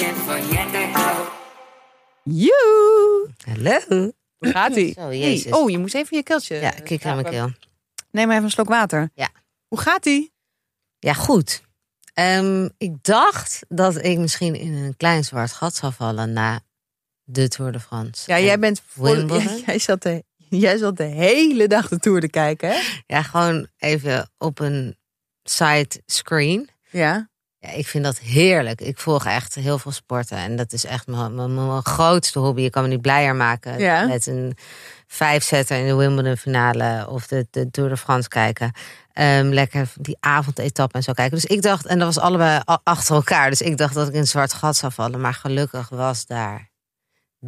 Tip van Jet en Co. Joe! Hallo. Hoe gaat ie? Zo, jezus. Hey, oh, je moest even je keeltje. Ja, kikker aan mijn keel. Neem maar even een slok water. Ja. Hoe gaat ie? Ja, goed. Ehm, ik dacht dat ik misschien in een klein zwart gat zou vallen na de Tour de France. Ja, En jij bent voor, Wimbledon? jij, zat de, jij zat de hele dag de Tour te kijken, hè? Ja, gewoon even op een side screen. Ja. Ja, ik vind dat heerlijk. Ik volg echt heel veel sporten. En dat is echt mijn, mijn, mijn grootste hobby. Je kan me niet blijer maken Ja. met een vijfzetter in de Wimbledon finale of de, de Tour de France kijken. Ehm, lekker die avondetappe en zo kijken. Dus ik dacht, en dat was allebei achter elkaar. Dus ik dacht dat ik in een zwart gat zou vallen. Maar gelukkig was daar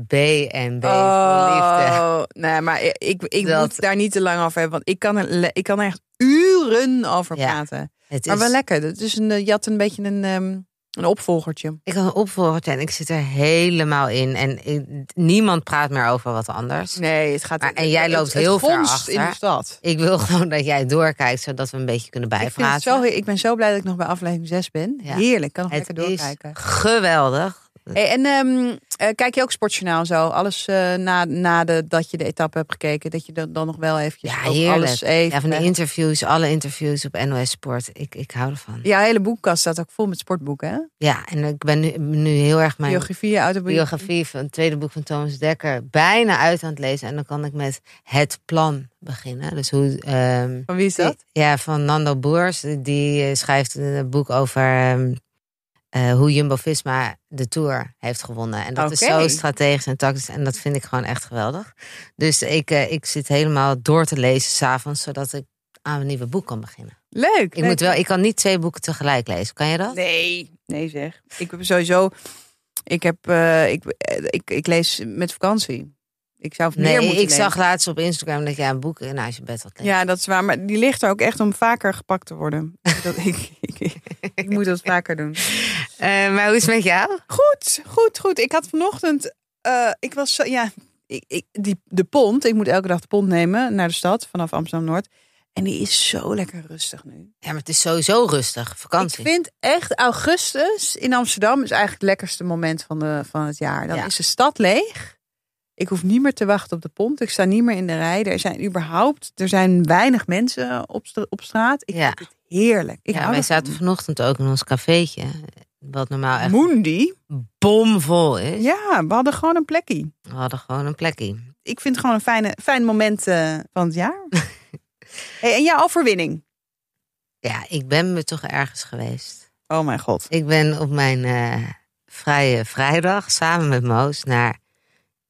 B en B voor liefde. Oh, nee, maar ik, ik, Dat- moet daar niet te lang over hebben, want ik kan er, ik kan er echt uren over Ja, praten. Het Maar is, wel lekker. Het is een, eh, je had een beetje een, ehm, een opvolgertje. ik had een opvolger en ik zit er helemaal in. En ik- niemand praat meer over wat anders. Nee, het gaat. Maar- en jij het- loopt het heel ver gonst achter. in de stad. Ik wil gewoon dat jij doorkijkt, zodat we een beetje kunnen Ik, vind het bijpraten. zo, ik ben zo blij dat ik nog bij aflevering 6 ben. Ja. Heerlijk, kan nog Het lekker is doorkijken. geweldig. Hey, en ehm, eh, kijk je ook Sportjournaal zo? Alles eh, na, na de, dat je de etappe hebt gekeken, dat je dan, dan nog wel eventjes Ja, heerlijk. alles even... Ja, van de interviews, alle interviews op NOS Sport. Ik, ik hou ervan. Ja, hele boekkast staat ook vol met sportboeken, hè? Ja, en ik ben nu, nu heel erg mijn Biografieën, autobiografie. biografie van het tweede boek van Thomas Dekker bijna uit aan het lezen. En dan kan ik met het plan beginnen. Dus hoe. ehm, Van wie is dat? Ja, van Nando Boers. Die eh, schrijft een boek over ehm, eh, hoe Jumbo-Visma de Tour heeft gewonnen. En dat is zo strategisch en tactisch. En dat vind ik gewoon echt geweldig. Dus ik, eh, ik zit helemaal door te lezen s'avonds, zodat ik aan een nieuwe boek kan beginnen. Leuk. Ik, moet wel, ik kan niet twee boeken tegelijk lezen. Kan je dat? Nee, nee zeg. Ik heb sowieso... Ik, heb, ik, eh, ik, ik lees met vakantie. Ik zou meer Nee, moeten ik zag laatst op Instagram dat jij een boek naast je bed had liggen. Ja, dat is waar. Maar die ligt er ook echt om vaker gepakt te worden. dat, ik, ik, ik moet dat vaker doen. Eh, maar hoe is het met jou? Goed, goed, goed. Ik had vanochtend... eh, ik was zo... Ja, ik, ik, die, de pont. Ik moet elke dag de pont nemen naar de stad vanaf Amsterdam-Noord. En die is zo lekker rustig nu. Ja, maar het is sowieso rustig. Vakantie. Ik vind echt augustus in Amsterdam is eigenlijk het lekkerste moment van, de, van het jaar. Dan Ja. is de stad leeg. Ik hoef niet meer te wachten op de pont. Ik sta niet meer in de rij. Er zijn überhaupt er zijn weinig mensen op, op straat. Ik Ja. vind het heerlijk. Ik ja, wij zaten vanochtend ook in ons cafeetje. Wat normaal echt Moendi. bomvol is. Ja, we hadden gewoon een plekje. We hadden gewoon een plekje. Ik vind het gewoon een fijne, fijn moment eh, van het jaar. hey, en jouw overwinning? Ja, ik ben me toch ergens geweest. Oh mijn god. Ik ben op mijn eh, vrije vrijdag samen met Moos naar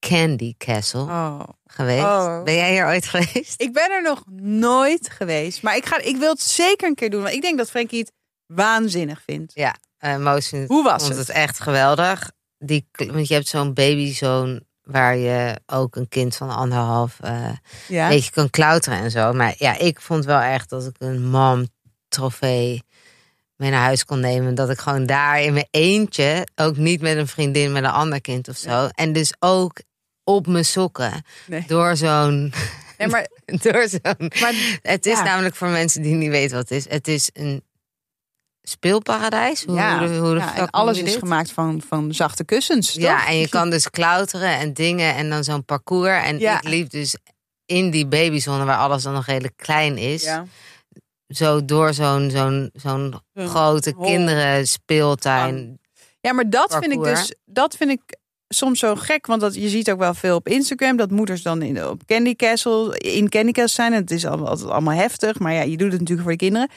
Candy Castle Oh. geweest. Oh. Ben jij hier ooit geweest? Ik ben er nog nooit geweest. Maar ik, ga, ik wil het zeker een keer doen. Want ik denk dat Frankie het waanzinnig vindt. Ja, Moos vindt, Hoe was vond het? het echt geweldig. Die, want je hebt zo'n babyzoon waar je ook een kind van anderhalf eh Ja. beetje kan klauteren en zo. Maar ja, ik vond wel echt dat ik een mom trofee mee naar huis kon nemen. Dat ik gewoon daar in mijn eentje, ook niet met een vriendin, met een ander kind of zo. En dus ook op mijn sokken. Nee. Door zo'n. Nee, maar, Door zo'n. maar Het is Ja. namelijk voor mensen die niet weten wat het is. Het is een speelparadijs. Hoe, ja, hoe hoe en alles is dit? gemaakt van, van zachte kussens. toch? Ja, en je kan dus klauteren en dingen en dan zo'n parcours. En Ja. ik liep dus in die babyzone waar alles dan nog redelijk klein is. Ja. Zo door zo'n zo'n zo'n grote kinderen speeltuin. Ja, maar dat vind ik dus, dat vind ik soms zo gek. Want dat, je ziet ook wel veel op Instagram dat moeders dan in, op Candy Castle, in Candy Castle zijn. En het is altijd allemaal heftig. Maar ja, je doet het natuurlijk voor de kinderen.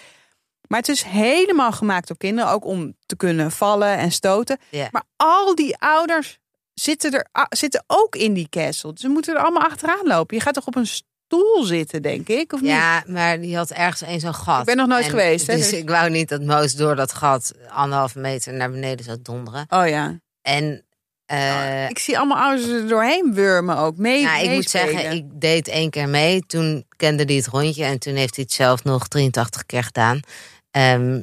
Maar het is helemaal gemaakt door kinderen. Ook om te kunnen vallen en stoten. Maar al die ouders zitten, er, a- zitten ook in die castle. Dus ze moeten er allemaal achteraan lopen. Je gaat toch op een stoel zitten, denk ik? Of niet? Ja, maar die had ergens een zo'n gat. Ik ben nog nooit En geweest, hè, Dus dus- ik wou niet dat Moos door dat gat anderhalve meter naar beneden zou donderen. Oh ja. En Eh, Ik zie allemaal ouders er doorheen wurmen ook. Mee, ja, ik moet zeggen, ik deed één keer mee. Toen kende hij het rondje en toen heeft hij het zelf nog 83 keer gedaan. Ehm,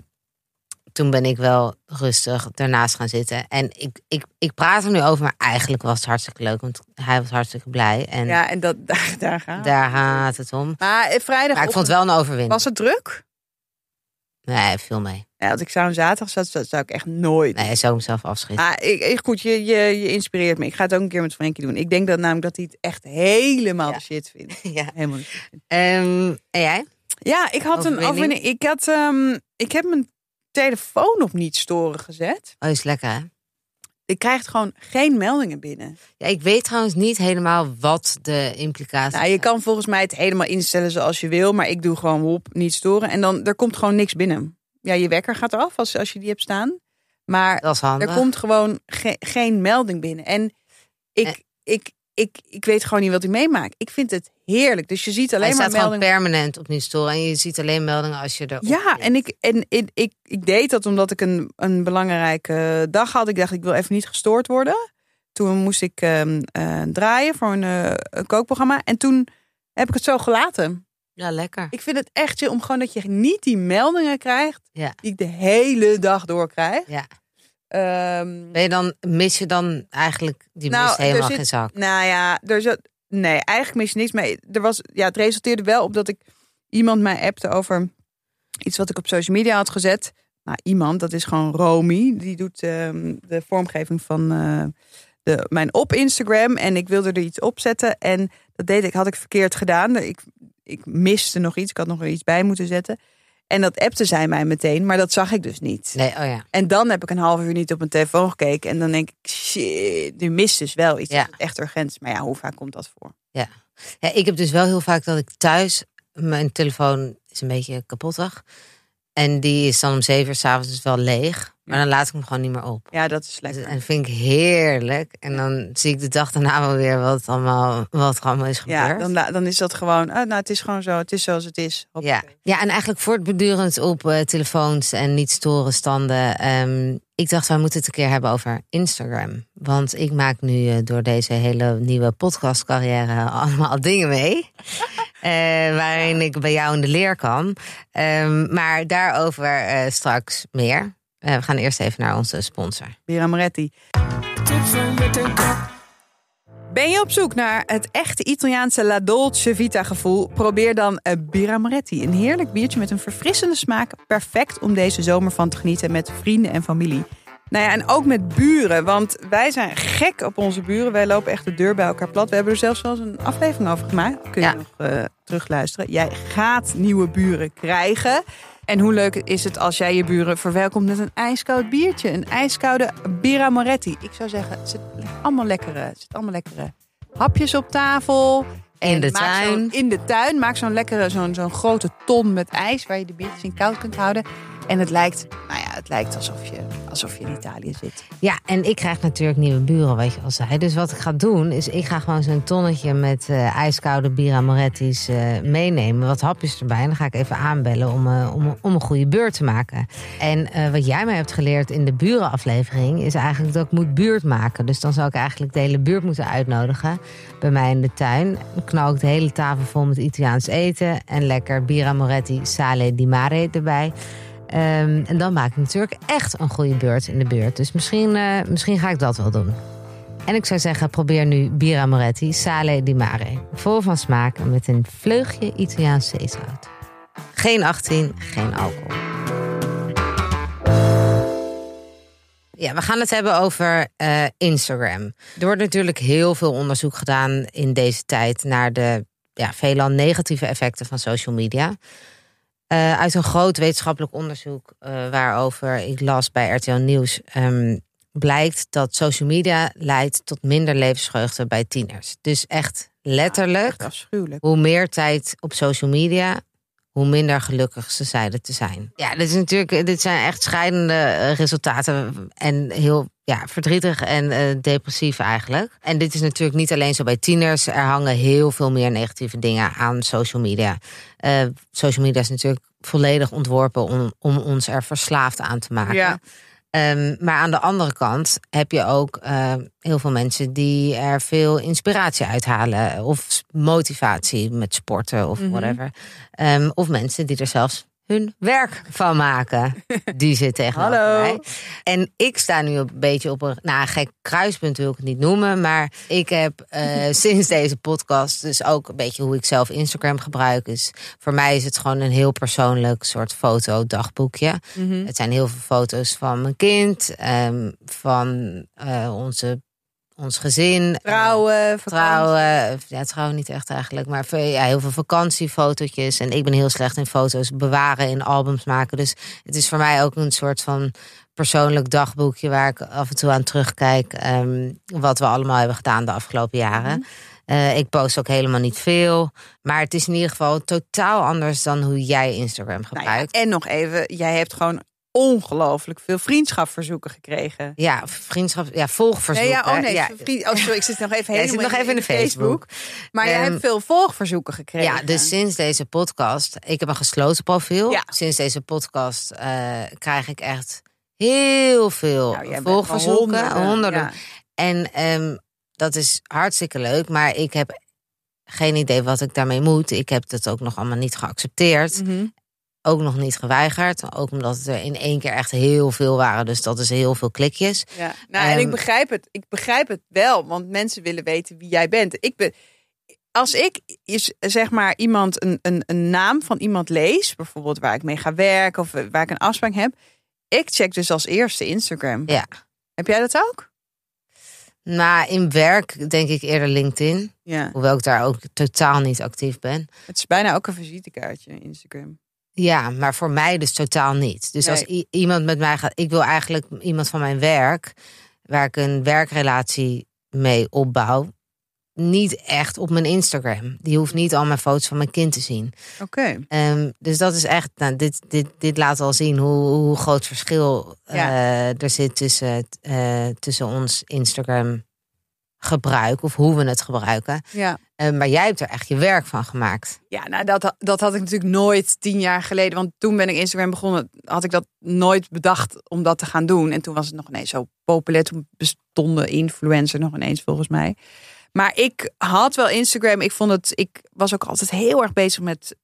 toen ben ik wel rustig ernaast gaan zitten. En ik, ik, ik praat er nu over, maar eigenlijk was het hartstikke leuk. Want hij was hartstikke blij. En Ja, en dat, daar, we. daar gaat het om. Maar eh, vrijdag Maar ik vond het wel een overwinning. was het druk? Nee, veel mee. Ja, als ik zou een zaterdag zat, dat zou ik echt nooit. Nee, hij zou hem zelf afschieten. Ah, ik, ik- goed, je, je, je inspireert me. Ik ga het ook een keer met Frankie doen. Ik denk dat namelijk dat hij het echt helemaal Ja. de shit vindt. Ja. Helemaal. Ehm, en jij? Ja, ik had een Overwinning? Ik, had, ehm, ik heb mijn telefoon op niet storen gezet. Oh, is lekker hè? Ik krijg gewoon geen meldingen binnen. Ja, ik weet trouwens niet helemaal wat de implicaties Nou, je kan volgens mij het helemaal instellen zoals je wil. Maar ik doe gewoon op, niet storen. En dan er komt gewoon niks binnen. Ja, je wekker gaat eraf als, als je die hebt staan. Maar er komt gewoon ge- geen melding binnen. En ik, Eh. ik, ik, ik weet gewoon niet wat ik meemaak. Ik vind het heerlijk. Dus je ziet alleen Hij maar staat gewoon meldingen. permanent op niet storen. En je ziet alleen meldingen als je er. Ja, en, ik, en ik, ik, ik deed dat omdat ik een, een belangrijke dag had. Ik dacht, ik wil even niet gestoord worden. Toen moest ik ehm, eh, draaien voor een, eh, een kookprogramma. En toen heb ik het zo gelaten. Ja, lekker. Ik vind het echt chill om gewoon dat je niet die meldingen krijgt. Ja. Die ik de hele dag door krijg. Ja. Ehm, Ben je dan, mis je dan eigenlijk die Nou, mist helemaal zit- geen zak? Nou ja, er zat, nee, eigenlijk mis je niks. Maar er was, ja, het resulteerde wel op dat ik iemand mij appte over iets wat ik op social media had gezet. Nou, iemand, dat is gewoon Romy. Die doet ehm, de vormgeving van eh, de, mijn op Instagram. En ik wilde er iets op zetten. En dat deed ik, had ik verkeerd gedaan. Ik, ik miste nog iets. Ik had nog er iets bij moeten zetten. En dat appte zij mij meteen, maar dat zag ik dus niet. Nee, oh ja. En dan heb ik een half uur niet op mijn telefoon gekeken. En dan denk ik, shit, nu mist dus wel iets. Ja. Echt urgent. Maar ja, hoe vaak komt dat voor? ja. Ik heb dus wel heel vaak dat ik thuis. Mijn telefoon is een beetje kapottig. En die is dan om zeven uur s'avonds dus wel leeg. Maar dan laat ik hem gewoon niet meer op. Ja, dat is lekker. En dat vind ik heerlijk. En dan zie ik de dag daarna wel weer wat, allemaal, wat er allemaal is gebeurd. Ja, dan, dan is dat gewoon, ah, nou, het is gewoon zo, het is zoals het is. Ja. Hoppakee. ja, en eigenlijk voortbedurend op eh, telefoons en niet storen standen. ehm, ik dacht, wij moeten het een keer hebben over Instagram. Want ik maak nu eh, door deze hele nieuwe podcastcarrière allemaal dingen mee. Eh, waarin ik bij jou in de leer kan. Ehm, maar daarover eh, straks meer. Eh, we gaan eerst even naar onze sponsor. Bira Moretti. Ben je op zoek naar het echte Italiaanse La Dolce Vita gevoel? Probeer dan eh, Bira Moretti. Een heerlijk biertje met een verfrissende smaak. Perfect om deze zomer van te genieten met vrienden en familie. Nou ja, en ook met buren, want wij zijn gek op onze buren. Wij lopen echt de deur bij elkaar plat. We hebben er zelfs wel eens een aflevering over gemaakt. Kun je Ja. nog eh, terugluisteren. Jij gaat nieuwe buren krijgen. En hoe leuk is het als jij je buren verwelkomt met een ijskoud biertje. Een ijskoude Bira Moretti. Ik zou zeggen, het zit allemaal lekkere, het zit allemaal lekkere hapjes op tafel. In de tuin. In de tuin. Maak zo'n lekkere, zo'n zo'n grote ton met ijs waar je de biertjes in koud kunt houden. En het lijkt, nou ja, het lijkt alsof je, alsof je in Italië zit. Ja, en ik krijg natuurlijk nieuwe buren, wat je al zei. Dus wat ik ga doen, is ik ga gewoon zo'n tonnetje met eh, ijskoude Bira Moretti's eh, meenemen. Wat hapjes erbij. En dan ga ik even aanbellen om, eh, om, om een goede beurt te maken. En wat jij mij hebt geleerd in de burenaflevering... is eigenlijk dat ik moet buurt maken. Dus dan zou ik eigenlijk de hele buurt moeten uitnodigen bij mij in de tuin. Dan knal ik de hele tafel vol met Italiaans eten. En lekker Bira Moretti Sale di Mare erbij. Ehm, en dan maak ik natuurlijk echt een goede beurt in de buurt. Dus misschien, eh, misschien ga ik dat wel doen. En ik zou zeggen, probeer nu Bira Moretti Sale di Mare. Vol van smaak met een vleugje Italiaans zeezout. Geen 18, geen alcohol. Ja, we gaan het hebben over eh, Instagram. Er wordt natuurlijk heel veel onderzoek gedaan in deze tijd naar de ja, veelal negatieve effecten van social media. Eh, uit een groot wetenschappelijk onderzoek eh, waarover ik las bij RTL Nieuws, ehm, blijkt dat social media leidt tot minder levensvreugde bij tieners. Dus echt letterlijk, Echt hoe meer tijd op social media, hoe minder gelukkig ze zeiden te zijn. Ja, dit, is natuurlijk, dit zijn echt scheidende eh, resultaten en heel ja, verdrietig en eh, depressief eigenlijk. En dit is natuurlijk niet alleen zo bij tieners. Er hangen heel veel meer negatieve dingen aan social media. Eh, social media is natuurlijk volledig ontworpen om, om ons er verslaafd aan te maken. Ja. Ehm, maar aan de andere kant heb je ook eh, heel veel mensen die er veel inspiratie uithalen. Of motivatie met sporten of Mhm. whatever. Ehm, of mensen die er zelfs hun werk van maken. Die zit tegenover Hallo. mij. En ik sta nu een beetje op een nou, gek kruispunt, wil ik het niet noemen. Maar ik heb eh, sinds deze podcast dus ook een beetje hoe ik zelf Instagram gebruik. Dus voor mij is het gewoon een heel persoonlijk soort foto-dagboekje. Mhm. Het zijn heel veel foto's van mijn kind, ehm, van eh, onze, ons gezin. eh, Trouwen, vakantie. Trouwen, ja, trouwen niet echt eigenlijk, maar veel- ja, heel veel vakantiefotootjes. En ik ben heel slecht in foto's bewaren, in albums maken. Dus het is voor mij ook een soort van persoonlijk dagboekje waar ik af en toe aan terugkijk. ehm, wat we allemaal hebben gedaan de afgelopen jaren. Eh, ik post ook helemaal niet veel. Maar het is in ieder geval totaal anders dan hoe jij Instagram Nou ja, gebruikt. en nog even, jij hebt gewoon ongelooflijk veel vriendschapverzoeken gekregen. ja, vriendschap, ja, volgverzoeken. Nee, ja, oh nee, Ja, vriend- oh, sorry, ik zit nog even helemaal zit nog even in de Facebook. Maar jij Ehm, hebt veel volgverzoeken gekregen. Ja, dus sinds deze podcast, ik heb een gesloten profiel. Ja. Sinds deze podcast eh, krijg ik echt heel veel Nou, volgverzoeken, honderden. honderden, ja. En ehm, dat is hartstikke leuk, maar ik heb geen idee wat ik daarmee moet. Ik heb het ook nog allemaal niet geaccepteerd. Mhm. Ook nog niet geweigerd. Ook omdat er in één keer echt heel veel waren. Dus dat is heel veel klikjes. Ja, nou, en Ehm, ik begrijp het. Ik begrijp het wel, want mensen willen weten wie jij bent. Ik ben, als ik is, zeg maar iemand een, een, een naam van iemand lees, bijvoorbeeld waar ik mee ga werken of waar ik een afspraak heb, ik check dus als eerste Instagram. Ja. Heb jij dat ook? Maar in werk denk ik eerder LinkedIn. Ja. Hoewel ik daar ook totaal niet actief ben. Het is bijna ook een visitekaartje, Instagram. Ja, maar voor mij dus totaal niet. Dus Nee. als iemand met mij gaat, ik wil eigenlijk iemand van mijn werk, waar ik een werkrelatie mee opbouw, niet echt op mijn Instagram. Die hoeft niet al mijn foto's van mijn kind te zien. Oké. Ehm, dus dat is echt, nou, dit, dit, dit laat al zien hoe, hoe groot verschil eh, er zit tussen, eh, tussen ons Instagram gebruik of hoe we het gebruiken. Ja. Eh, maar jij hebt er echt je werk van gemaakt. Ja, nou dat, dat had ik natuurlijk nooit tien jaar geleden. Want toen ben ik Instagram begonnen, had ik dat nooit bedacht om dat te gaan doen. En toen was het nog ineens zo populair. Toen bestonden influencer nog ineens volgens mij. Maar ik had wel Instagram. Ik vond het, ik was ook altijd heel erg bezig met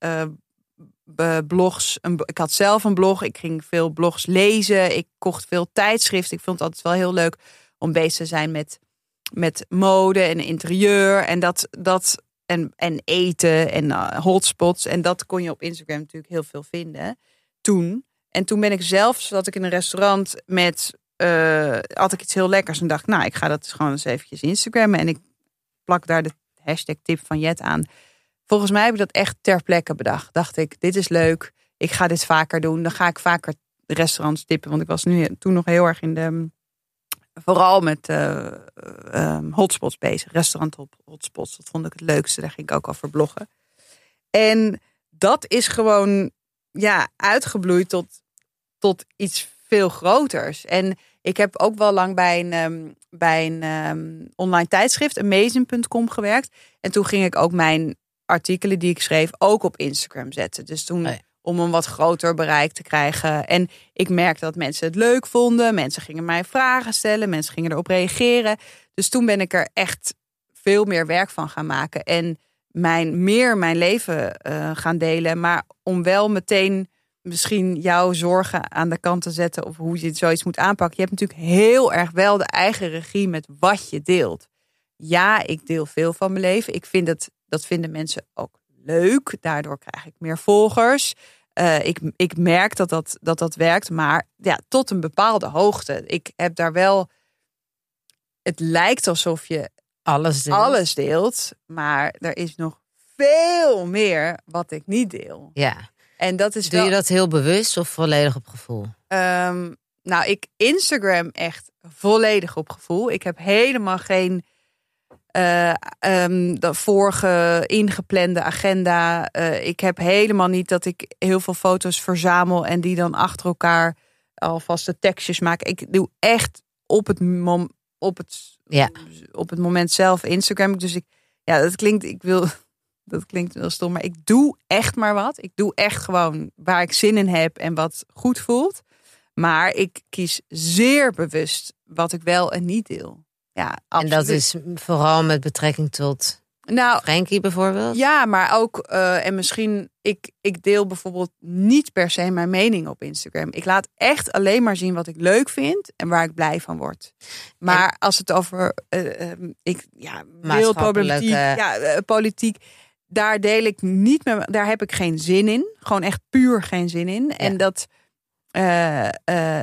b- blogs. Ik had zelf een blog. Ik ging veel blogs lezen. Ik kocht veel tijdschriften. Ik vond het altijd wel heel leuk om bezig te zijn met, met mode en interieur. En dat, dat en, en eten en eh, hotspots. En dat kon je op Instagram natuurlijk heel veel vinden. Toen. En toen ben ik zelf, zat ik in een restaurant met, eh, had ik iets heel lekkers. En dacht, nou, ik ga dat gewoon eens eventjes Instagrammen. En ik plak daar de hashtag tip van Jet aan. Volgens mij heb ik dat echt ter plekke bedacht. Dacht ik, dit is leuk. Ik ga dit vaker doen. Dan ga ik vaker restaurants tippen. Want ik was nu toen nog heel erg in de... Vooral met eh, ehm, hotspots bezig. Restaurant hot- hotspots. Dat vond ik het leukste. Daar ging ik ook over bloggen. En dat is gewoon ja, uitgebloeid tot, tot iets veel groters. En ik heb ook wel lang bij een, ehm, bij een ehm, online tijdschrift, Amazing.com, gewerkt. En toen ging ik ook mijn artikelen die ik schreef ook op Instagram zetten. Dus toen. Om een wat groter bereik te krijgen. En ik merkte dat mensen het leuk vonden. Mensen gingen mij vragen stellen. Mensen gingen erop reageren. Dus toen ben ik er echt veel meer werk van gaan maken. En mijn, meer mijn leven eh, gaan delen. Maar om wel meteen misschien jouw zorgen aan de kant te zetten. Of hoe je zoiets moet aanpakken. Je hebt natuurlijk heel erg wel de eigen regie met wat je deelt. Ja, ik deel veel van mijn leven. Ik vind het, dat vinden mensen ook leuk. Daardoor krijg ik meer volgers. Eh, ik, ik merk dat dat, dat dat werkt, maar ja, tot een bepaalde hoogte. Ik heb daar wel. Het lijkt alsof je Alles doen. alles deelt, maar er is nog veel meer wat ik niet deel. Ja. En dat is Doe wel, je dat heel bewust of volledig op gevoel? Ehm, nou, ik Instagram echt volledig op gevoel. Ik heb helemaal geen ehm, de vorige ingeplande agenda. Eh, ik heb helemaal niet dat ik heel veel foto's verzamel en die dan achter elkaar alvast de tekstjes maak. Ik doe echt op het, mom, op het, Ja. op het moment zelf Instagram. Dus ik, ja, dat klinkt, ik wil, dat klinkt wel stom, maar ik doe echt maar wat. Ik doe echt gewoon waar ik zin in heb en wat goed voelt. Maar ik kies zeer bewust wat ik wel en niet deel. Ja, En dat is vooral met betrekking tot Nou, Frankie bijvoorbeeld. ja, maar ook, eh, en misschien, ik, ik deel bijvoorbeeld niet per se mijn mening op Instagram. Ik laat echt alleen maar zien wat ik leuk vind en waar ik blij van word. Maar als het over, eh, ehm, ik, ja, wereldproblematiek, ja, eh, politiek, daar deel ik niet meer, daar heb ik geen zin in. Gewoon echt puur geen zin in. En dat,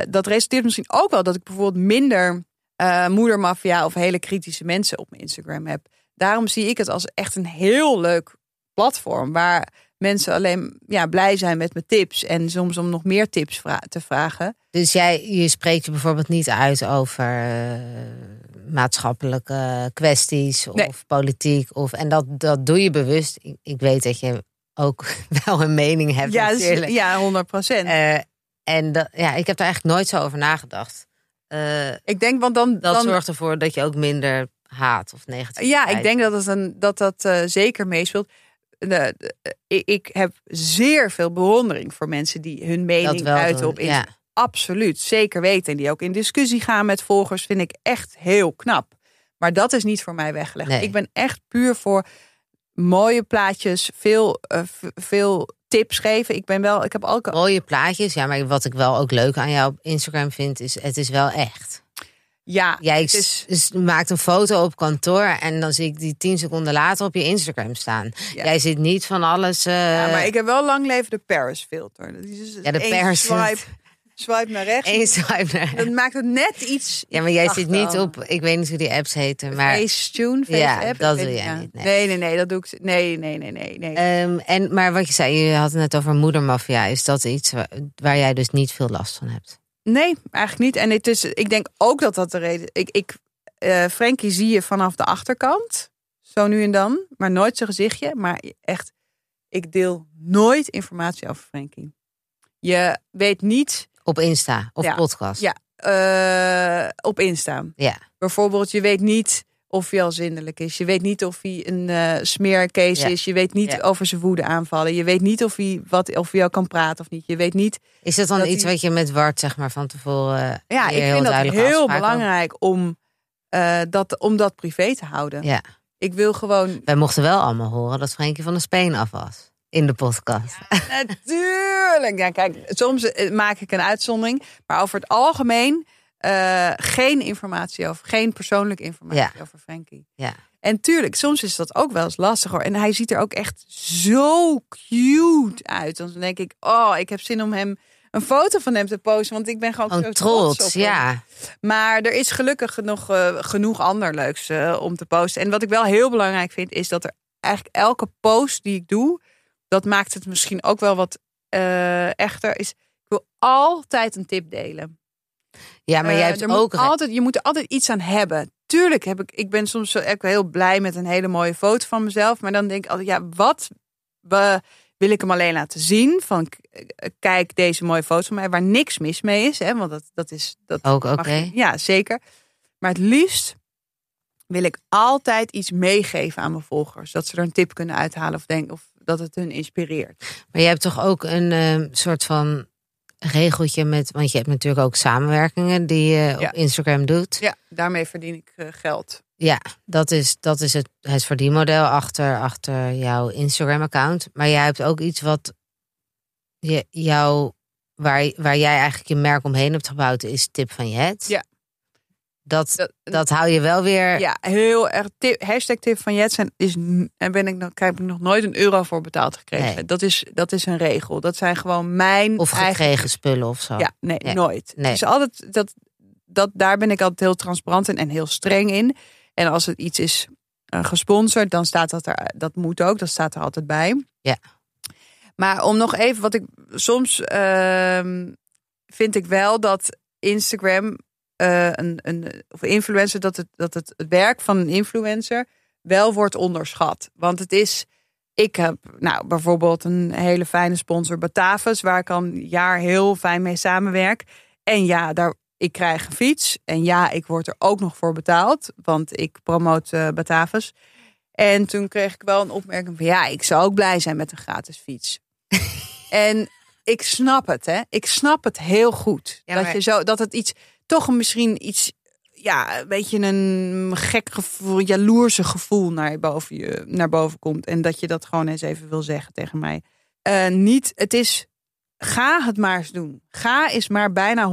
dat resulteert misschien ook wel dat ik bijvoorbeeld minder eh moedermafia of hele kritische mensen op mijn Instagram heb. Daarom zie ik het als echt een heel leuk platform waar mensen alleen ja, blij zijn met mijn tips en soms om nog meer tips vra- te vragen. Dus jij je spreekt je bijvoorbeeld niet uit over eh, maatschappelijke kwesties of Nee. politiek. Of, en dat, dat doe je bewust. Ik, ik weet dat je ook wel een mening hebt Ja, dus- natuurlijk. ja, 100 procent. Eh, en dat, ja, ik heb daar eigenlijk nooit zo over nagedacht. Eh, ik denk, want dan, dat dan zorgt ervoor dat je ook minder haat of negatief. Ja, ik denk dat het een, dat, dat eh, zeker meespeelt. De, de- ik, heb zeer veel bewondering voor mensen die hun mening dat wel uiten op Instagram. Absoluut, zeker weten. En die ook in discussie gaan met volgers, vind ik echt heel knap. Maar dat is niet voor mij weggelegd. Nee. Ik ben echt puur voor mooie plaatjes, veel, eh, veel tips geven. Ik ben wel, ik heb ook Mooie plaatjes, ja, maar wat ik wel ook leuk aan jou op Instagram vind, is het is wel echt. ja, Jij het is, maakt een foto op kantoor en dan zie ik die tien seconden later op je Instagram staan. Ja. Jij zit niet van alles. eh, ja, maar ik heb wel lang leven de Paris filter. Dat is dus Ja, de Paris swipe, swipe naar rechts. één swipe naar- Dat maakt het net iets. Ja, maar jij zit niet op. Ik weet niet hoe die apps heten, maar. Facetune, face Ja, app, dat doe jij ja. niet, nee. Nee, nee, nee, dat doe ik. Nee, nee, nee, nee, nee. Ehm, en, maar wat je zei, je had het net over moedermafia. Is dat iets waar, waar jij dus niet veel last van hebt? nee, eigenlijk niet. En het is, ik denk ook dat dat de reden. Ik, ik, eh Frankie zie je vanaf de achterkant, zo nu en dan, maar nooit zijn gezichtje. Maar echt, ik deel nooit informatie over Frankie. Je weet niet Op Insta of Ja. podcast? Ja. eh, op Insta. Ja. Bijvoorbeeld, je weet niet of hij al zindelijk is. Je weet niet of hij een eh smeercase Ja. is. Je weet niet Ja. over zijn woede aanvallen. Je weet niet of hij, wat, of hij al kan praten of niet. Je weet niet. Is dat dan Dat iets wat je met Wart zeg maar van tevoren eh, Ja, ik vind dat heel belangrijk om, dat, om dat privé te houden. Ja. Ik wil gewoon. Wij mochten wel allemaal horen dat Frenkie van de Speen af was. In de podcast. Natuurlijk. Ja, kijk, soms eh, maak ik een uitzondering. Maar over het algemeen eh, geen informatie over. Geen persoonlijke informatie Ja. over Frankie. Ja. En tuurlijk, soms is dat ook wel eens lastig hoor. En hij ziet er ook echt zo cute uit. Dan denk ik, oh, ik heb zin om hem een foto van hem te posten. Want ik ben gewoon, zo trots, trots, op hem. ja. Maar er is gelukkig nog eh, genoeg ander leuks om te posten. En wat ik wel heel belangrijk vind, is dat er eigenlijk elke post die ik doe, dat maakt het misschien ook wel wat eh, echter. Is, ik wil altijd een tip delen. Ja, maar jij Eh, hebt ook... altijd, je moet er altijd iets aan hebben. Tuurlijk heb ik, ik ben soms ook heel blij met een hele mooie foto van mezelf. Maar dan denk ik altijd, ja, wat we, wil ik hem alleen laten zien? Van eh, kijk deze mooie foto van mij, waar niks mis mee is. Hè, want dat, dat is. Dat Ook oké. Ja, zeker. Maar het liefst wil ik altijd iets meegeven aan mijn volgers. Dat ze er een tip kunnen uithalen of, denk, of dat het hun inspireert. Maar je hebt toch ook een ehm, soort van regeltje met... Want je hebt natuurlijk ook samenwerkingen die je Ja. op Instagram doet. Ja, daarmee verdien ik eh, geld. Ja, dat is, dat is het, het verdienmodel achter, achter jouw Instagram-account. Maar jij hebt ook iets wat je, jou, waar, waar jij eigenlijk je merk omheen hebt gebouwd, is Tip van Jet. Ja. Dat, Dat- dat hou je wel weer. Ja, heel erg. Tip, hashtag tip van Jetsen is. En ben ik nog, heb ik nog nooit een euro voor betaald gekregen. Nee. Dat, is, dat is een regel. Dat zijn gewoon mijn. Of eigen- gekregen spullen of zo. Ja, nee, nooit. Nee. Dus altijd dat, dat. Daar ben ik altijd heel transparant in en heel streng in. En als het iets is eh, gesponsord, dan staat dat er. Dat moet ook. Dat staat er altijd bij. Ja. Maar om nog even wat ik. Soms ehm, vind ik wel dat Instagram. Eh, een, een, of influencer, dat, het, dat het, het werk van een influencer wel wordt onderschat. Want het is. Ik heb nou, bijvoorbeeld een hele fijne sponsor, Batavus, waar ik al een jaar heel fijn mee samenwerk. En ja, daar, ik krijg een fiets. En ja, ik word er ook nog voor betaald, want ik promoot eh Batavus. En toen kreeg ik wel een opmerking van ja, ik zou ook blij zijn met een gratis fiets. en ik snap het, hè. Ik snap het heel goed. Ja, dat, je zo, dat het iets, toch misschien iets, ja, een beetje een gek gevoel, jaloerse gevoel naar boven, je, naar boven komt. En dat je dat gewoon eens even wil zeggen tegen mij. Eh, niet, het is, ga het maar eens doen. Ga eens maar bijna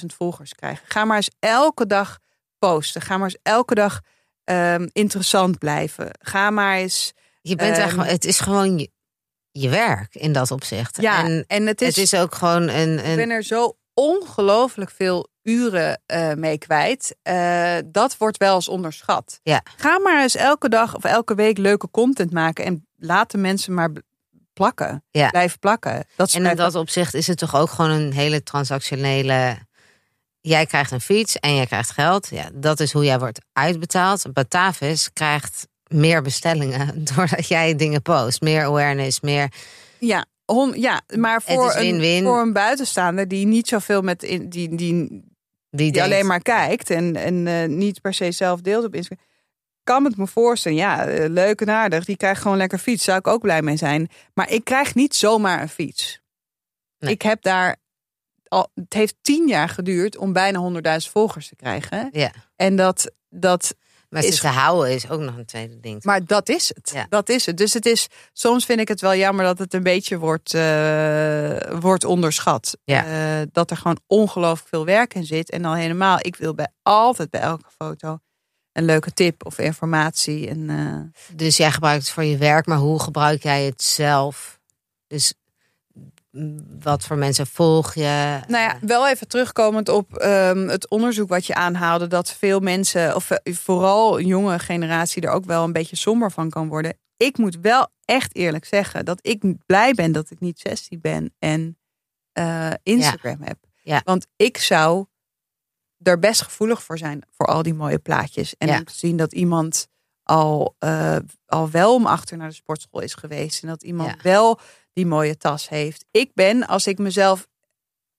100.000 volgers krijgen. Ga maar eens elke dag posten. Ga maar eens elke dag ehm, interessant blijven. Ga maar eens. Je bent daar Ehm, het is gewoon je, je werk in dat opzicht. Ja, en en het is, het is ook gewoon een. ik een ben er zo ongelooflijk veel uren eh, mee kwijt. Eh, dat wordt wel eens onderschat. Ja. Ga maar eens elke dag of elke week leuke content maken en laat de mensen maar plakken. Ja. Blijven plakken. Dat is en in dat opzicht is het toch ook gewoon een hele transactionele. Jij krijgt een fiets en jij krijgt geld. Ja, dat is hoe jij wordt uitbetaald. Batavis krijgt meer bestellingen doordat jij dingen post. Meer awareness, meer. Ja, ja maar voor, win-win. Een, voor een buitenstaander die niet zoveel met in, die, die, Die, alleen maar kijkt en, en eh, niet per se zelf deelt op Instagram. Kan het me voorstellen, ja, eh, leuk en aardig. Die krijgt gewoon lekker fiets. Zou ik ook blij mee zijn. Maar ik krijg niet zomaar een fiets. Nee. Ik heb daar al. Het heeft tien jaar geduurd om bijna 100.000 volgers te krijgen. Ja, En dat, dat, maar Is- te houden is ook nog een tweede ding. maar dat is het. Ja. Dat is het. Dus het is. Soms vind ik het wel jammer dat het een beetje wordt, eh, wordt onderschat. Ja. Eh, dat er gewoon ongelooflijk veel werk in zit. En dan helemaal, ik wil bij altijd bij elke foto een leuke tip of informatie. En, eh, Dus jij gebruikt het voor je werk, maar hoe gebruik jij het zelf? Dus wat voor mensen volg je? Nou ja, wel even terugkomend op ehm, het onderzoek wat je aanhaalde, dat veel mensen, of eh, vooral een jonge generatie, er ook wel een beetje somber van kan worden. Ik moet wel echt eerlijk zeggen dat ik blij ben dat ik niet 16 ben en eh, Instagram heb. Ja. Want ik zou er best gevoelig voor zijn voor al die mooie plaatjes. En Ja. om te zien dat iemand al, eh, al wel om achter naar de sportschool is geweest. En dat iemand wel die mooie tas heeft. Ik ben, als ik mezelf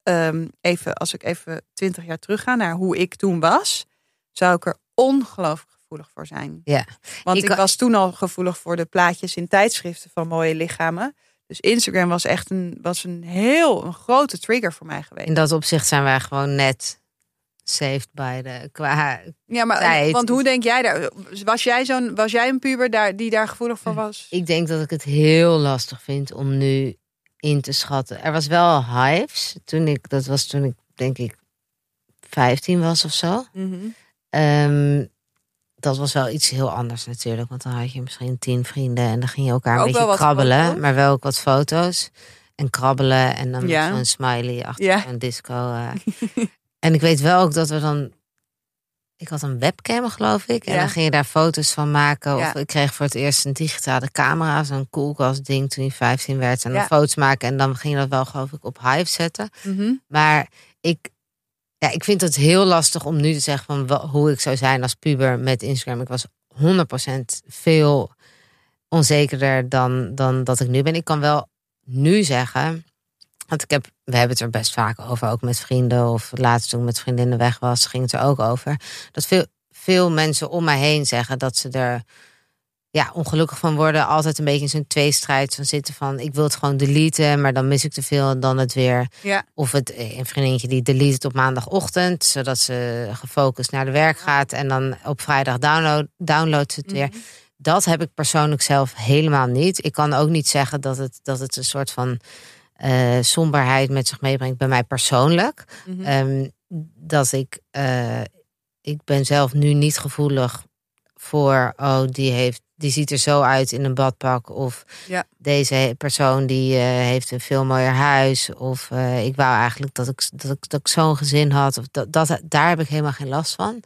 ehm, even, als ik even twintig jaar terug ga naar hoe ik toen was, zou ik er ongelooflijk gevoelig voor zijn. Ja. Want Ik ik, was toen al gevoelig voor de plaatjes in tijdschriften van mooie lichamen. Dus Instagram was echt een, was een heel een grote trigger voor mij geweest. In dat opzicht zijn wij gewoon net saved by de qua. Ja, maar tijd. want hoe denk jij daar? Was jij zo'n, was jij een puber daar die daar gevoelig voor was? Ik denk dat ik het heel lastig vind om nu in te schatten. Er was wel hives toen ik dat was toen ik denk ik 15 was of zo. Mhm. Ehm, dat was wel iets heel anders natuurlijk. Want dan had je misschien tien vrienden en dan ging je elkaar een beetje krabbelen. foto's? Maar wel ook wat foto's. En krabbelen en dan Ja. zo'n smiley achter Ja. zo'n disco. eh. en ik weet wel ook dat we dan... Ik had een webcam geloof ik. En Ja. dan ging je daar foto's van maken. Of Ja. ik kreeg voor het eerst een digitale camera. Zo'n koelkast ding toen je 15 werd. En Ja. dan foto's maken. En dan ging je dat wel geloof ik op Hive zetten. Mhm. Maar ik, ja, ik vind het heel lastig om nu te zeggen van wa- hoe ik zou zijn als puber met Instagram. Ik was 100% veel onzekerder dan, dan dat ik nu ben. Ik kan wel nu zeggen, want ik heb, we hebben het er best vaak over, ook met vrienden of laatst toen ik met vriendinnen weg was, ging het er ook over. Dat veel, veel mensen om mij heen zeggen dat ze er ja, ongelukkig van worden. Altijd een beetje in zo'n tweestrijd van zitten van ik wil het gewoon deleten, maar dan mis ik te veel en dan het weer Ja. of het eh, een vriendinnetje die delete het op maandagochtend, zodat ze gefocust naar de werk gaat en dan op vrijdag download, downloadt ze het weer. Dat heb ik persoonlijk zelf helemaal niet. Ik kan ook niet zeggen dat het, dat het een soort van eh, somberheid met zich meebrengt bij mij persoonlijk. Ehm, dat ik, eh, ik ben zelf nu niet gevoelig voor, oh, die, heeft, die ziet er zo uit in een badpak. Of Ja. deze persoon die eh, heeft een veel mooier huis. Of ik wou eigenlijk dat ik, dat ik, dat ik zo'n gezin had. Of dat, dat, daar heb ik helemaal geen last van.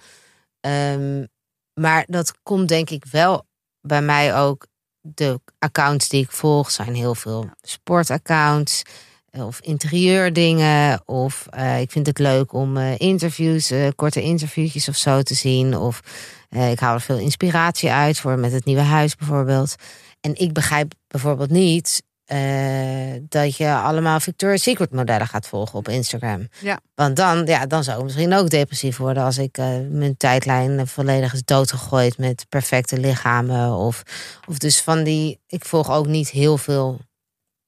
Ehm, maar dat komt denk ik wel bij mij ook. De accounts die ik volg zijn heel veel sportaccounts of interieurdingen. Of eh, ik vind het leuk om eh, interviews, eh, korte interviewtjes of zo te zien. Of eh, ik haal er veel inspiratie uit voor met het nieuwe huis bijvoorbeeld. En ik begrijp bijvoorbeeld niet eh, dat je allemaal Victoria's Secret modellen gaat volgen op Instagram. Ja. Want dan, ja, dan zou ik misschien ook depressief worden als ik eh, mijn tijdlijn volledig is doodgegooid met perfecte lichamen. Of, of dus van die. Ik volg ook niet heel veel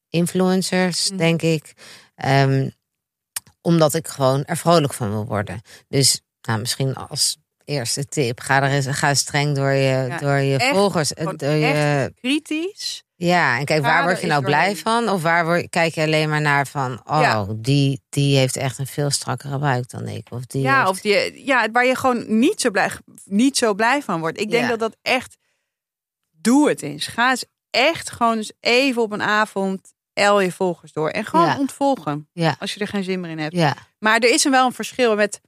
influencers, Mhm. denk ik. Ehm, omdat ik gewoon er vrolijk van wil worden. Dus nou, misschien als eerste tip, ga er eens, ga streng door je, Ja, door je echt, volgers. Door je, Kritisch. Ja, en kijk, waar word je nou blij van? Of waar word, kijk je alleen maar naar van, oh, Ja. die, die heeft echt een veel strakkere buik dan ik. Of die Ja, heeft- of die, ja, waar je gewoon niet zo blij, niet zo blij van wordt. Ik denk Ja. dat dat echt. Doe het eens. Ga eens echt gewoon eens even op een avond el je volgers door. En gewoon Ja. ontvolgen. Als je er geen zin meer in hebt. ja, Maar er is wel een verschil met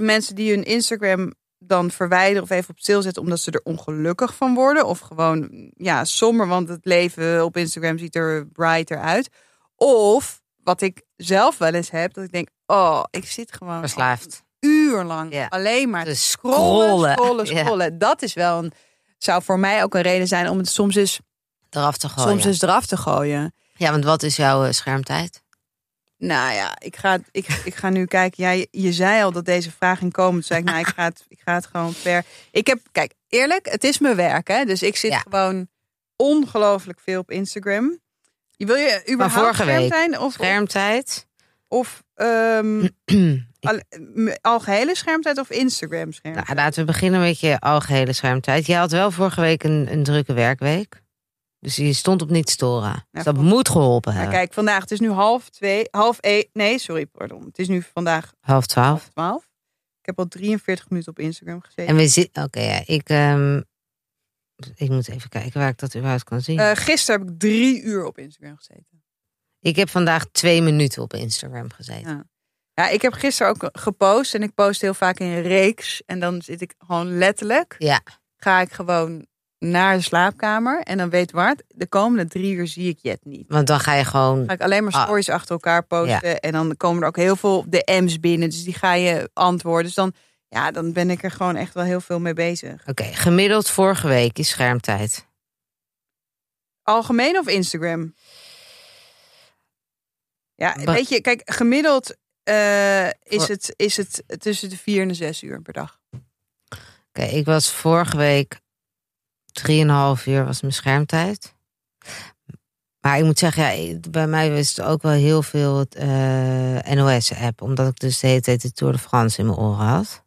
mensen die hun Instagram dan verwijderen of even op stil zetten omdat ze er ongelukkig van worden. Of gewoon ja, somber, want het leven op Instagram ziet er brighter uit. Of wat ik zelf wel eens heb, dat ik denk, oh, ik zit gewoon verslaafd. uurlang Ja. alleen maar Te scrollen, scrollen. scrollen. Dat is wel een, zou voor mij ook een reden zijn om het soms eens, Eraf te gooien. soms eens eraf te gooien. Ja, want wat is jouw eh, schermtijd? Nou ja, ik ga, ik, ik ga nu kijken. Ja, je, zei al dat deze vraag ging komen. Toen zei ik, nou, ik ga het, ik ga het gewoon ver. Ik heb, kijk, eerlijk, het is mijn werk, hè. Dus ik zit Ja. gewoon ongelooflijk veel op Instagram. Je wil je überhaupt vorige week. schermtijd of, Schermtijd? of ehm, al, algehele schermtijd of Instagram schermtijd? Nou, laten we beginnen met je algehele schermtijd. Je had wel vorige week een, een drukke werkweek. Dus je stond op niet storen. Dus dat moet geholpen Nou, hebben. kijk, vandaag, het is nu half twee, half één. Nee, sorry, pardon. Het is nu vandaag Half twaalf. half twaalf. Ik heb al 43 minuten op Instagram gezeten. En we zitten... Oké, ja. Ik, ehm, ik moet even kijken waar ik dat überhaupt kan zien. Eh, gisteren heb ik drie uur op Instagram gezeten. ik heb vandaag twee minuten op Instagram gezeten. Ja. Ja, ik heb gisteren ook gepost en ik post heel vaak in een reeks. En dan zit ik gewoon letterlijk, Ja. ga ik gewoon naar de slaapkamer. En dan weet Bart, de komende drie uur zie ik Jet niet. Want dan ga je gewoon... ga ik alleen maar Ah. stories achter elkaar posten. En dan komen er ook heel veel DM's binnen. Dus die ga je antwoorden. Dus dan, ja, dan ben ik er gewoon echt wel heel veel mee bezig. Oké, gemiddeld vorige week is schermtijd. Algemeen of Instagram? Ja, weet je, kijk, gemiddeld eh, is, het, is het tussen de vier en de zes uur per dag. Oké, ik was vorige week 3,5 uur was mijn schermtijd. Maar ik moet zeggen, ja, bij mij was het ook wel heel veel eh, NOS-app. Omdat ik dus de hele tijd de Tour de France in mijn oren had.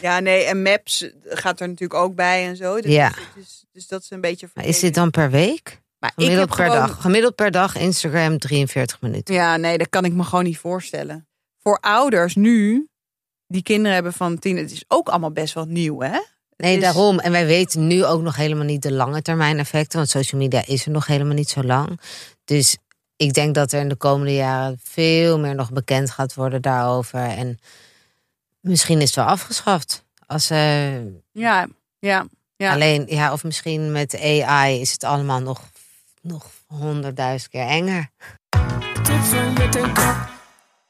Ja, nee, en Maps gaat er natuurlijk ook bij en zo. Dus, Ja. dus, dus dat is een beetje Maar is dit dan per week? Maar Gemiddeld per gewoon... dag. Gemiddeld per dag Instagram 43 minuten. Ja, nee, dat kan ik me gewoon niet voorstellen. Voor ouders nu, die kinderen hebben van tien... Het is ook allemaal best wel nieuw, hè? Nee, is- daarom. En wij weten nu ook nog helemaal niet de lange termijn effecten. Want social media is er nog helemaal niet zo lang. Dus ik denk dat er in de komende jaren veel meer nog bekend gaat worden daarover. En misschien is het wel afgeschaft. Als, eh, Ja, ja. Ja. Alleen, ja, of misschien met AI is het allemaal nog, nog honderdduizend keer enger.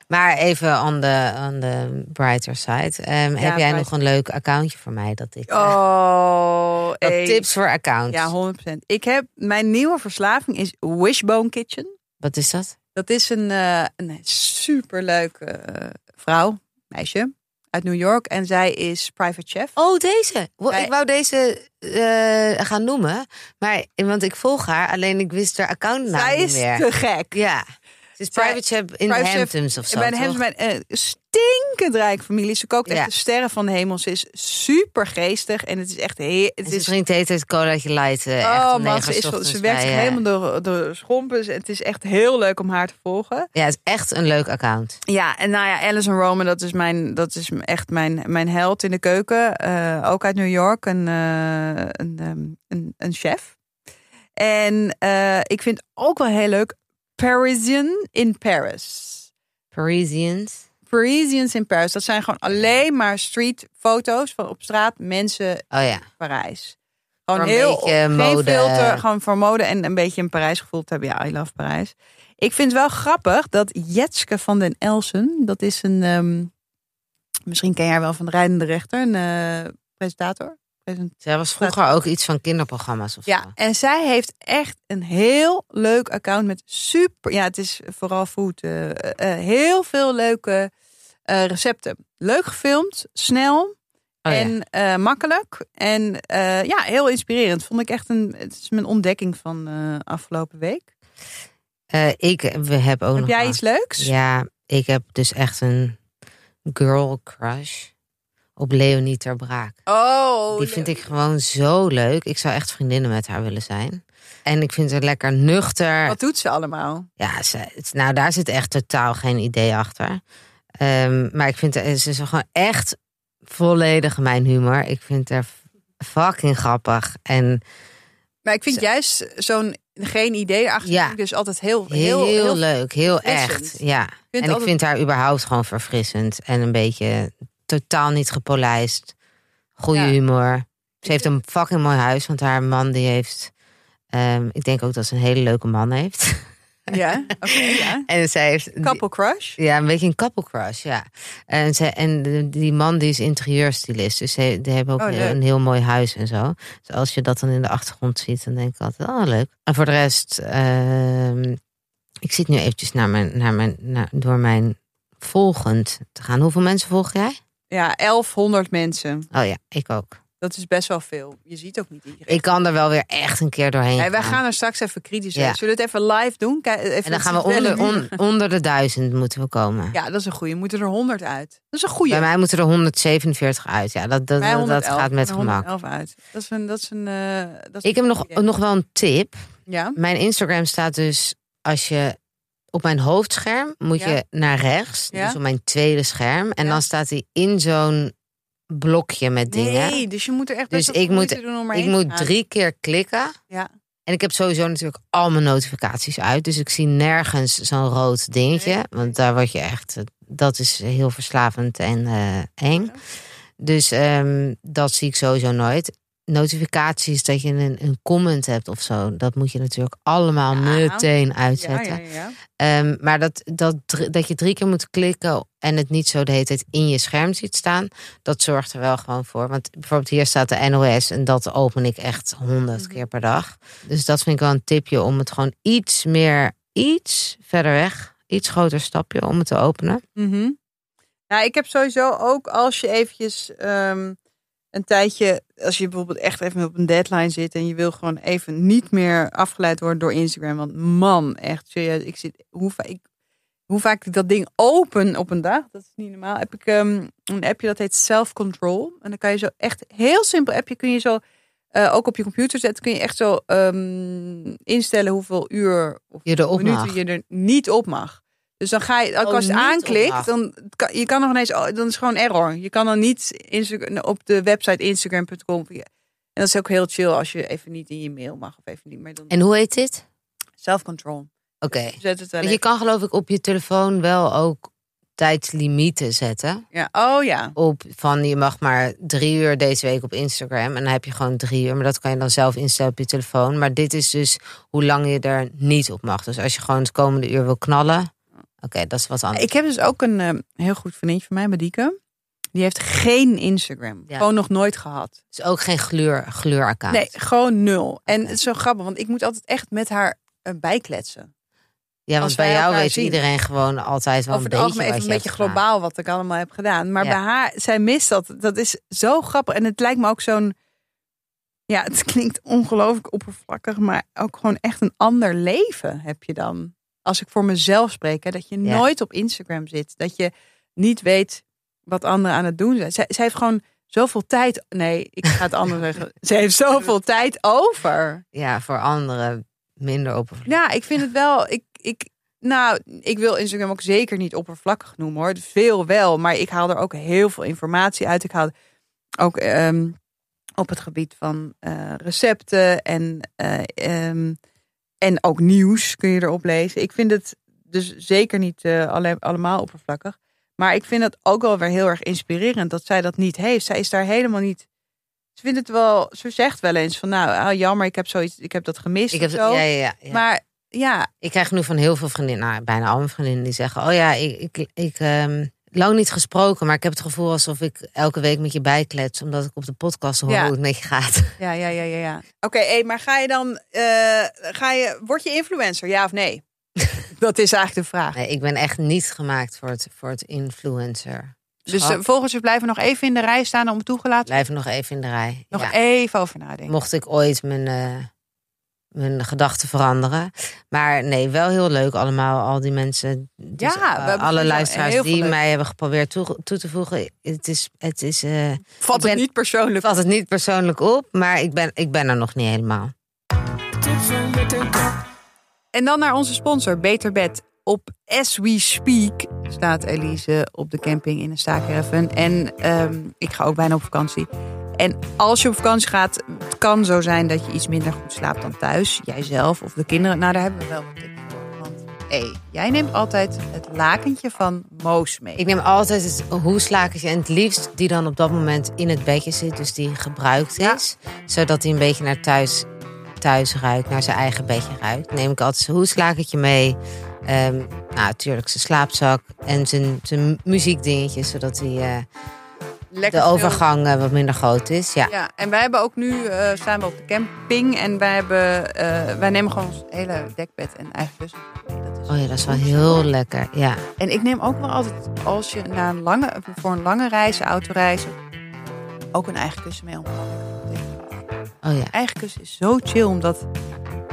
Maar even on the, on the brighter side. Ehm, heb jij nog een leuk accountje voor mij? Dat ik, eh, Oh, hey. tips voor accounts. Ja, 100%. Ik heb, mijn nieuwe verslaving is Wishbone Kitchen. Wat is dat? Dat is een, eh een superleuke eh, vrouw, meisje, uit New York. En zij is private chef. Oh, deze. Ik wou deze gaan noemen. Maar, want ik volg haar, alleen ik wist haar accountnaam zij niet is meer. te gek. Ja. Ze is private chef in de Hamptons of zo, bij de? Hamptons, een eh, stinkend rijk familie. Ze kookt echt de sterren van de hemel. Ze is super geestig. En het is echt heel... Het En Ze is, drinkt hele tijd colaatje light. eh, oh man, ze, is, ze werkt eh, helemaal door, door de schompen. Het is echt heel leuk om haar te volgen. Ja, het is echt een leuk account. Ja, en nou ja, Alison Roman, dat is, mijn, dat is echt mijn, mijn held in de keuken. Ook uit New York, een, een, ehm, een, een chef. En ik vind ook wel heel leuk Parisian in Paris. Parisians. Parisians in Paris. Dat zijn gewoon alleen maar streetfoto's van op straat mensen Oh ja. Parijs. Gewoon Voor heel beetje geen mode. filter, gewoon voor mode en een beetje een Parijs gevoel te hebben. Ja, I love Parijs. Ik vind het wel grappig dat Jetske van den Elsen, dat is een, ehm, misschien ken je haar wel van de Rijdende Rechter, een eh, presentator. Zij was vroeger ook iets van kinderprogramma's of Ja, zo. en zij heeft echt een heel leuk account met super, ja, het is vooral food, eh, eh, heel veel leuke eh, recepten. Leuk gefilmd, snel, Oh, en eh, makkelijk. En eh, ja, heel inspirerend. Vond ik echt een. Het is mijn ontdekking van eh, afgelopen week. Eh, ik we heb ook Heb nog jij iets leuks? Ja, ik heb dus echt een girl crush op Leonie ter Braak. Oh, Die vind ik gewoon zo leuk. Ik zou echt vriendinnen met haar willen zijn. En ik vind haar lekker nuchter. Wat doet ze allemaal? Ja, ze, nou daar zit echt totaal geen idee achter. Ehm, maar ik vind ze is gewoon echt volledig mijn humor. Ik vind haar fucking grappig. En Maar ik vind juist zo'n geen idee achter Ja. ik dus altijd heel, heel, heel, heel, leuk, heel echt. Ja. en ik vind haar überhaupt gewoon verfrissend. En een beetje totaal niet gepolijst. Goede Ja. humor. Ze heeft een fucking mooi huis. Want haar man die heeft... ehm, ik denk ook dat ze een hele leuke man heeft. Ja, oké, ja. en zij heeft... Couple crush. Ja, een beetje een couple crush, ja. En, ze, en die man die is interieurstylist. Dus ze, die hebben ook Oh, een, heel mooi huis en zo. Dus als je dat dan in de achtergrond ziet, dan denk ik altijd, oh leuk. En voor de rest, ehm, ik zit nu eventjes naar mijn, naar mijn, naar, door mijn volgend te gaan. Hoeveel mensen volg jij? Ja, 1100 mensen. Oh ja, ik ook. Dat is best wel veel. Je ziet ook niet iedereen. Ik kan er wel weer echt een keer doorheen Hey, wij gaan. er straks even kritisch Ja. zijn. Zullen we het even live doen? Kijk, even En dan gaan we onder, on- onder de duizend moeten we komen. Ja, dat is een goeie. Moeten er 100 uit. Dat is een goeie. Bij mij moeten er 147 uit. Ja, dat, dat, dat 111, gaat met gemak. 111 uit. Dat is een. Dat is een eh, dat is Ik heb nog, idee. nog wel een tip. Ja. Mijn Instagram staat dus als je op mijn hoofdscherm moet Ja. je naar rechts, Ja. dus op mijn tweede scherm, en Ja. dan staat hij in zo'n blokje met dingen. Nee, dus je moet er echt Dus ik moet- doen om ik moet drie keer klikken. Ja. En ik heb sowieso natuurlijk al mijn notificaties uit, dus ik zie nergens zo'n rood dingetje, Nee. want daar word je echt, dat is heel verslavend en eh, eng. Dus ehm, dat zie ik sowieso nooit. Notificaties dat je een, een comment hebt of zo, dat moet je natuurlijk allemaal Ja. meteen uitzetten. ja, ja. Ehm, maar dat, dat, dat je drie keer moet klikken en het niet zo de hele tijd in je scherm ziet staan, dat zorgt er wel gewoon voor. Want bijvoorbeeld hier staat de NOS en dat open ik echt honderd Mhm. keer per dag. Dus dat vind ik wel een tipje om het gewoon iets meer, iets verder weg, iets groter stapje om het te openen. Mhm. Nou, ik heb sowieso ook als je eventjes ehm, een tijdje, als je bijvoorbeeld echt even op een deadline zit en je wil gewoon even niet meer afgeleid worden door Instagram. Want man, echt serieus, ik zit, hoe, va- ik, hoe vaak ik dat ding open op een dag, dat is niet normaal. Heb ik ehm, een appje dat heet Self Control. En dan kan je zo echt heel simpel appje kun je zo eh, ook op je computer zetten. Kun je echt zo ehm, instellen hoeveel uur of Je minuten mag. je er niet op mag. Dus dan ga je, Oh, als je het op aanklikt, dan kan, je kan nog ineens, oh, dan is het gewoon error. Je kan dan niet Instagram, op de website instagram.com. En dat is ook heel chill als je even niet in je mail mag of even niet meer doen. En hoe heet dit? Self-control. Oké. Want Je even- kan geloof ik op je telefoon wel ook tijdslimieten zetten. Ja, oh ja. op van je mag maar drie uur deze week op Instagram. En dan heb je gewoon drie uur. Maar dat kan je dan zelf instellen op je telefoon. Maar dit is dus hoe lang je er niet op mag. Dus als je gewoon het komende uur wil knallen. Oké, dat is wat anders. Ik heb dus ook een ehm, heel goed vriendje van mij, Madieke. Die heeft geen Instagram. Ja. Gewoon nog nooit gehad. Dus ook geen gleur, gleur-account. Nee, gewoon nul. En het is zo grappig, want ik moet altijd echt met haar eh, bijkletsen. ja, want bij jou weet zien. iedereen gewoon altijd wel Over een het beetje even een beetje gedaan. globaal wat ik allemaal heb gedaan. Maar Ja. bij haar, zij mist dat. Dat is zo grappig. En het lijkt me ook zo'n... Ja, het klinkt ongelooflijk oppervlakkig, maar ook gewoon echt een ander leven heb je dan. Als ik voor mezelf spreek, hè, dat je Ja. nooit op Instagram zit. Dat je niet weet wat anderen aan het doen zijn. Zij, zij heeft gewoon zoveel tijd. Nee, ik ga het anders zeggen. Ze heeft zoveel tijd over. Ja, voor anderen minder oppervlakkig. Ja, ik vind het wel. Ik, ik, nou, ik wil Instagram ook zeker niet oppervlakkig noemen hoor. Veel wel, maar ik haal er ook heel veel informatie uit. Ik haal ook ehm, op het gebied van eh, recepten en, eh, ehm, en ook nieuws kun je erop lezen. Ik vind het dus zeker niet alle, allemaal oppervlakkig. Maar ik vind het ook wel weer heel erg inspirerend dat zij dat niet heeft. Zij is daar helemaal niet. Ze vindt het wel. Ze zegt wel eens van, nou, ah, jammer, ik heb zoiets, ik heb dat gemist. Ik, heb, zo. ja, ja, ja. Maar ja, ik krijg nu van heel veel vriendinnen, nou, bijna al mijn vriendinnen, die zeggen: Oh ja, ik, ik, ik ehm, lang niet gesproken, maar ik heb het gevoel alsof ik elke week met je bijklets, omdat ik op de podcast hoor Ja. hoe het met je gaat. Ja, ja, ja, ja. ja. Oké, hey, maar ga je dan, eh, ga je, word je influencer, ja of nee? dat is eigenlijk de vraag. Nee, ik ben echt niet gemaakt voor het, voor het influencer. Dus Schat, uh, volgens blijven nog even in de rij staan om toegelaten. blijf nog even in de rij. Nog Ja. even over nadenken. Mocht ik ooit mijn, eh, mijn gedachten veranderen. Maar nee, wel heel leuk allemaal. Al die mensen, dus, Ja, eh, alle luisteraars die leuk. mij hebben geprobeerd toe, toe te voegen. Het is, het is, eh, ben- het niet persoonlijk. valt het niet persoonlijk op, maar ik ben, ik ben er nog niet helemaal. En dan naar onze sponsor, Beter Bed. Op As We Speak staat Elise op de camping in een staakerven. En ehm, ik ga ook bijna op vakantie. En als je op vakantie gaat, het kan zo zijn dat je iets minder goed slaapt dan thuis. Jijzelf of de kinderen. Nou, daar hebben we wel een tip voor. Want hé, jij neemt altijd het lakentje van Moos mee. Ik neem altijd het hoeslakentje en het liefst die dan op dat moment in het bedje zit. Dus die gebruikt Ja. is. Zodat hij een beetje naar thuis, thuis ruikt, naar zijn eigen bedje ruikt. Neem ik altijd zijn hoeslakentje mee. Ehm, nou, natuurlijk zijn slaapzak en zijn, zijn muziekdingetjes. Zodat hij, eh, Lekker de overgang eh, wat minder groot is. Ja. Ja, en wij hebben ook nu, eh staan we op de camping. En wij, hebben, eh, wij nemen gewoon ons hele dekbed en eigen kussen. Oh ja, dat is wel heel lekker. Ja. En ik neem ook wel altijd, als je naar een lange, voor een lange reis, autoreizen, ook een eigen kussen mee om. Oh ja. Eigen kussen is zo chill om dat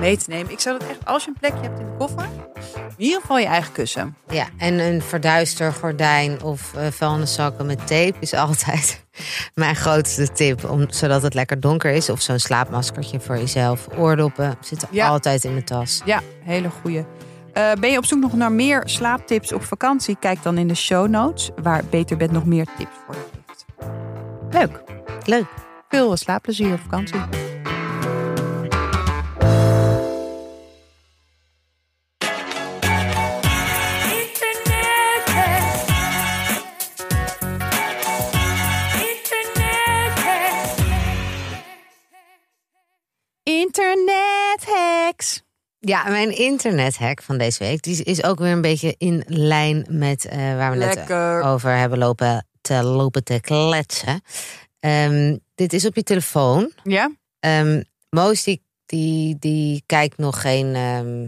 mee te nemen. Ik zou dat echt, als je een plekje hebt in de koffer, in ieder geval je eigen kussen. Ja, en een verduistergordijn of eh vuilniszakken met tape is altijd mijn grootste tip. Om, zodat het lekker donker is. Of zo'n slaapmaskertje voor jezelf. Oordoppen zitten Ja. altijd in de tas. Ja, hele goeie. Eh, ben je op zoek nog naar meer slaaptips op vakantie? Kijk dan in de show notes, waar Beter Bed nog meer tips voor je heeft. Leuk. Leuk. Veel slaapplezier op vakantie. Internet hacks. Ja, mijn internethack van deze week die is ook weer een beetje in lijn met eh, waar we net Lekker. over hebben lopen te, lopen te kletsen. Ehm, dit is op je telefoon. Ja? Ehm Moos die, die, die kijkt nog geen. ehm,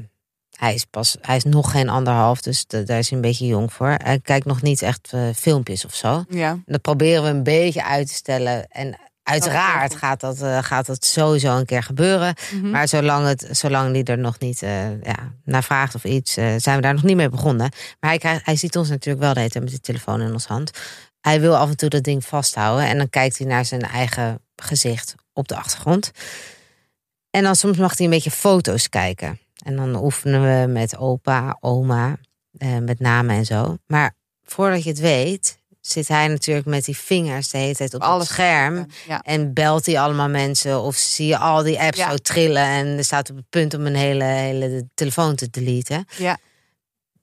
hij is pas, hij is nog geen anderhalf, dus da- daar is hij een beetje jong voor. Hij kijkt nog niet echt eh, filmpjes of zo. Ja. Dat proberen we een beetje uit te stellen. En uiteraard Oh, gaat dat, eh, gaat dat sowieso een keer gebeuren. Mhm. Maar zolang, het, zolang die er nog niet eh, ja, naar vraagt of iets, eh, zijn we daar nog niet mee begonnen. Maar hij, krijgt, hij ziet ons natuurlijk wel de hele tijd met die telefoon in ons hand. Hij wil af en toe dat ding vasthouden. En dan kijkt hij naar zijn eigen gezicht op de achtergrond. En dan soms mag hij een beetje foto's kijken. En dan oefenen we met opa, oma, met namen en zo. Maar voordat je het weet, zit hij natuurlijk met die vingers de hele tijd op Alles het scherm. Ja. En belt hij allemaal mensen of zie je al die apps Ja. zo trillen en er staat op het punt om een hele, hele telefoon te deleten. Ja.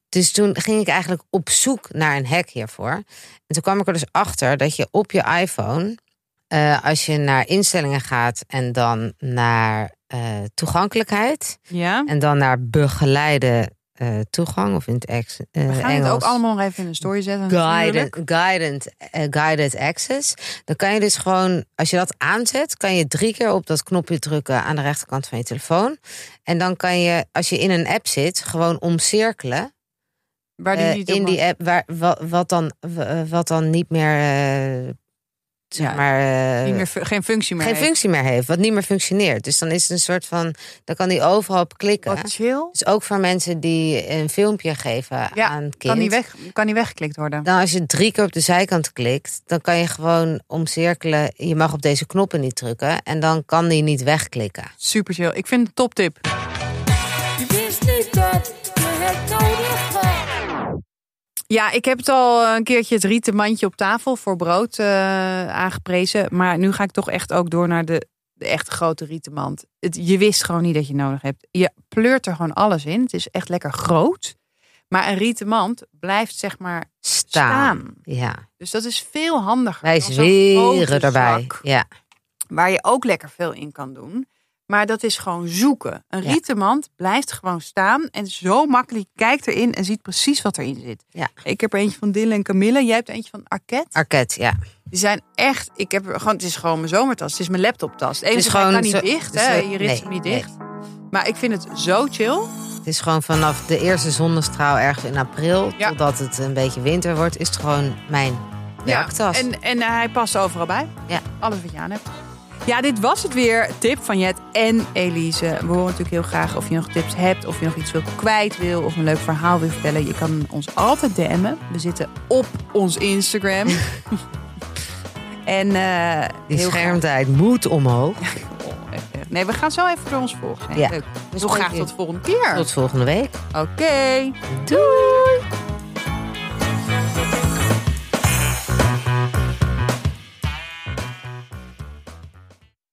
Dus toen ging ik eigenlijk op zoek naar een hack hiervoor. En toen kwam ik er dus achter dat je op je iPhone, eh, als je naar instellingen gaat en dan naar eh, toegankelijkheid Ja. en dan naar begeleide eh, toegang of in het ex, eh, We gaan Engels. het ook allemaal nog even in een story zetten. Guided, guided, eh, guided access. Dan kan je dus gewoon, als je dat aanzet, kan je drie keer op dat knopje drukken aan de rechterkant van je telefoon. En dan kan je, als je in een app zit, gewoon omcirkelen. Waar die niet in die app, waar, wat, wat, dan, wat dan niet meer, zeg Ja, maar, eh, niet meer, geen functie meer geen heeft. functie meer heeft, wat niet meer functioneert. Dus dan is het een soort van, dan kan die overal op klikken. Wat chill. Dus ook voor mensen die een filmpje geven Ja, aan kind. Kan niet, weg, kan niet weggeklikt worden. Dan als je drie keer op de zijkant klikt, dan kan je gewoon omcirkelen. Je mag op deze knoppen niet drukken en dan kan die niet wegklikken. Super chill. Ik vind het een toptip. Ja, ik heb het al een keertje het rieten mandje op tafel voor brood eh, aangeprezen. Maar nu ga ik toch echt ook door naar de, de echt grote rieten mand. Het, je wist gewoon niet dat je nodig hebt. Je pleurt er gewoon alles in. Het is echt lekker groot. Maar een rieten mand blijft zeg maar Staan. staan. Ja, Dus dat is veel handiger. wij zweren erbij. zak Ja. Waar je ook lekker veel in kan doen. Maar dat is gewoon zoeken. Een Ja. rieten mand blijft gewoon staan. En zo makkelijk. Kijkt erin en ziet precies wat erin zit. Ja. Ik heb er eentje van Dylan en Camille. Jij hebt er eentje van Arquette. Arquette, ja. Die zijn echt. Ik heb gewoon. Het is gewoon mijn zomertas. Het is mijn laptoptas. Het is gewoon kan niet zo- dicht. Hè? Je rit nee, hem niet nee. dicht. Maar ik vind het zo chill. Het is gewoon vanaf de eerste zonnestraal ergens in april... Ja. totdat het een beetje winter wordt, is het gewoon mijn werktas. En, en hij past overal bij. Ja. Alles wat je aan hebt. Ja, dit was het weer. Tip van Jet en Elise. We horen natuurlijk heel graag of je nog tips hebt, of je nog iets wil kwijt wil, of een leuk verhaal wil vertellen. Je kan ons altijd DM'en. We zitten op ons Instagram. en eh Die heel schermtijd moet omhoog. Nee, we gaan zo even door ons volgen. Ja. Leuk. Dus graag tot de volgende keer. Tot volgende week. Oké. Doei!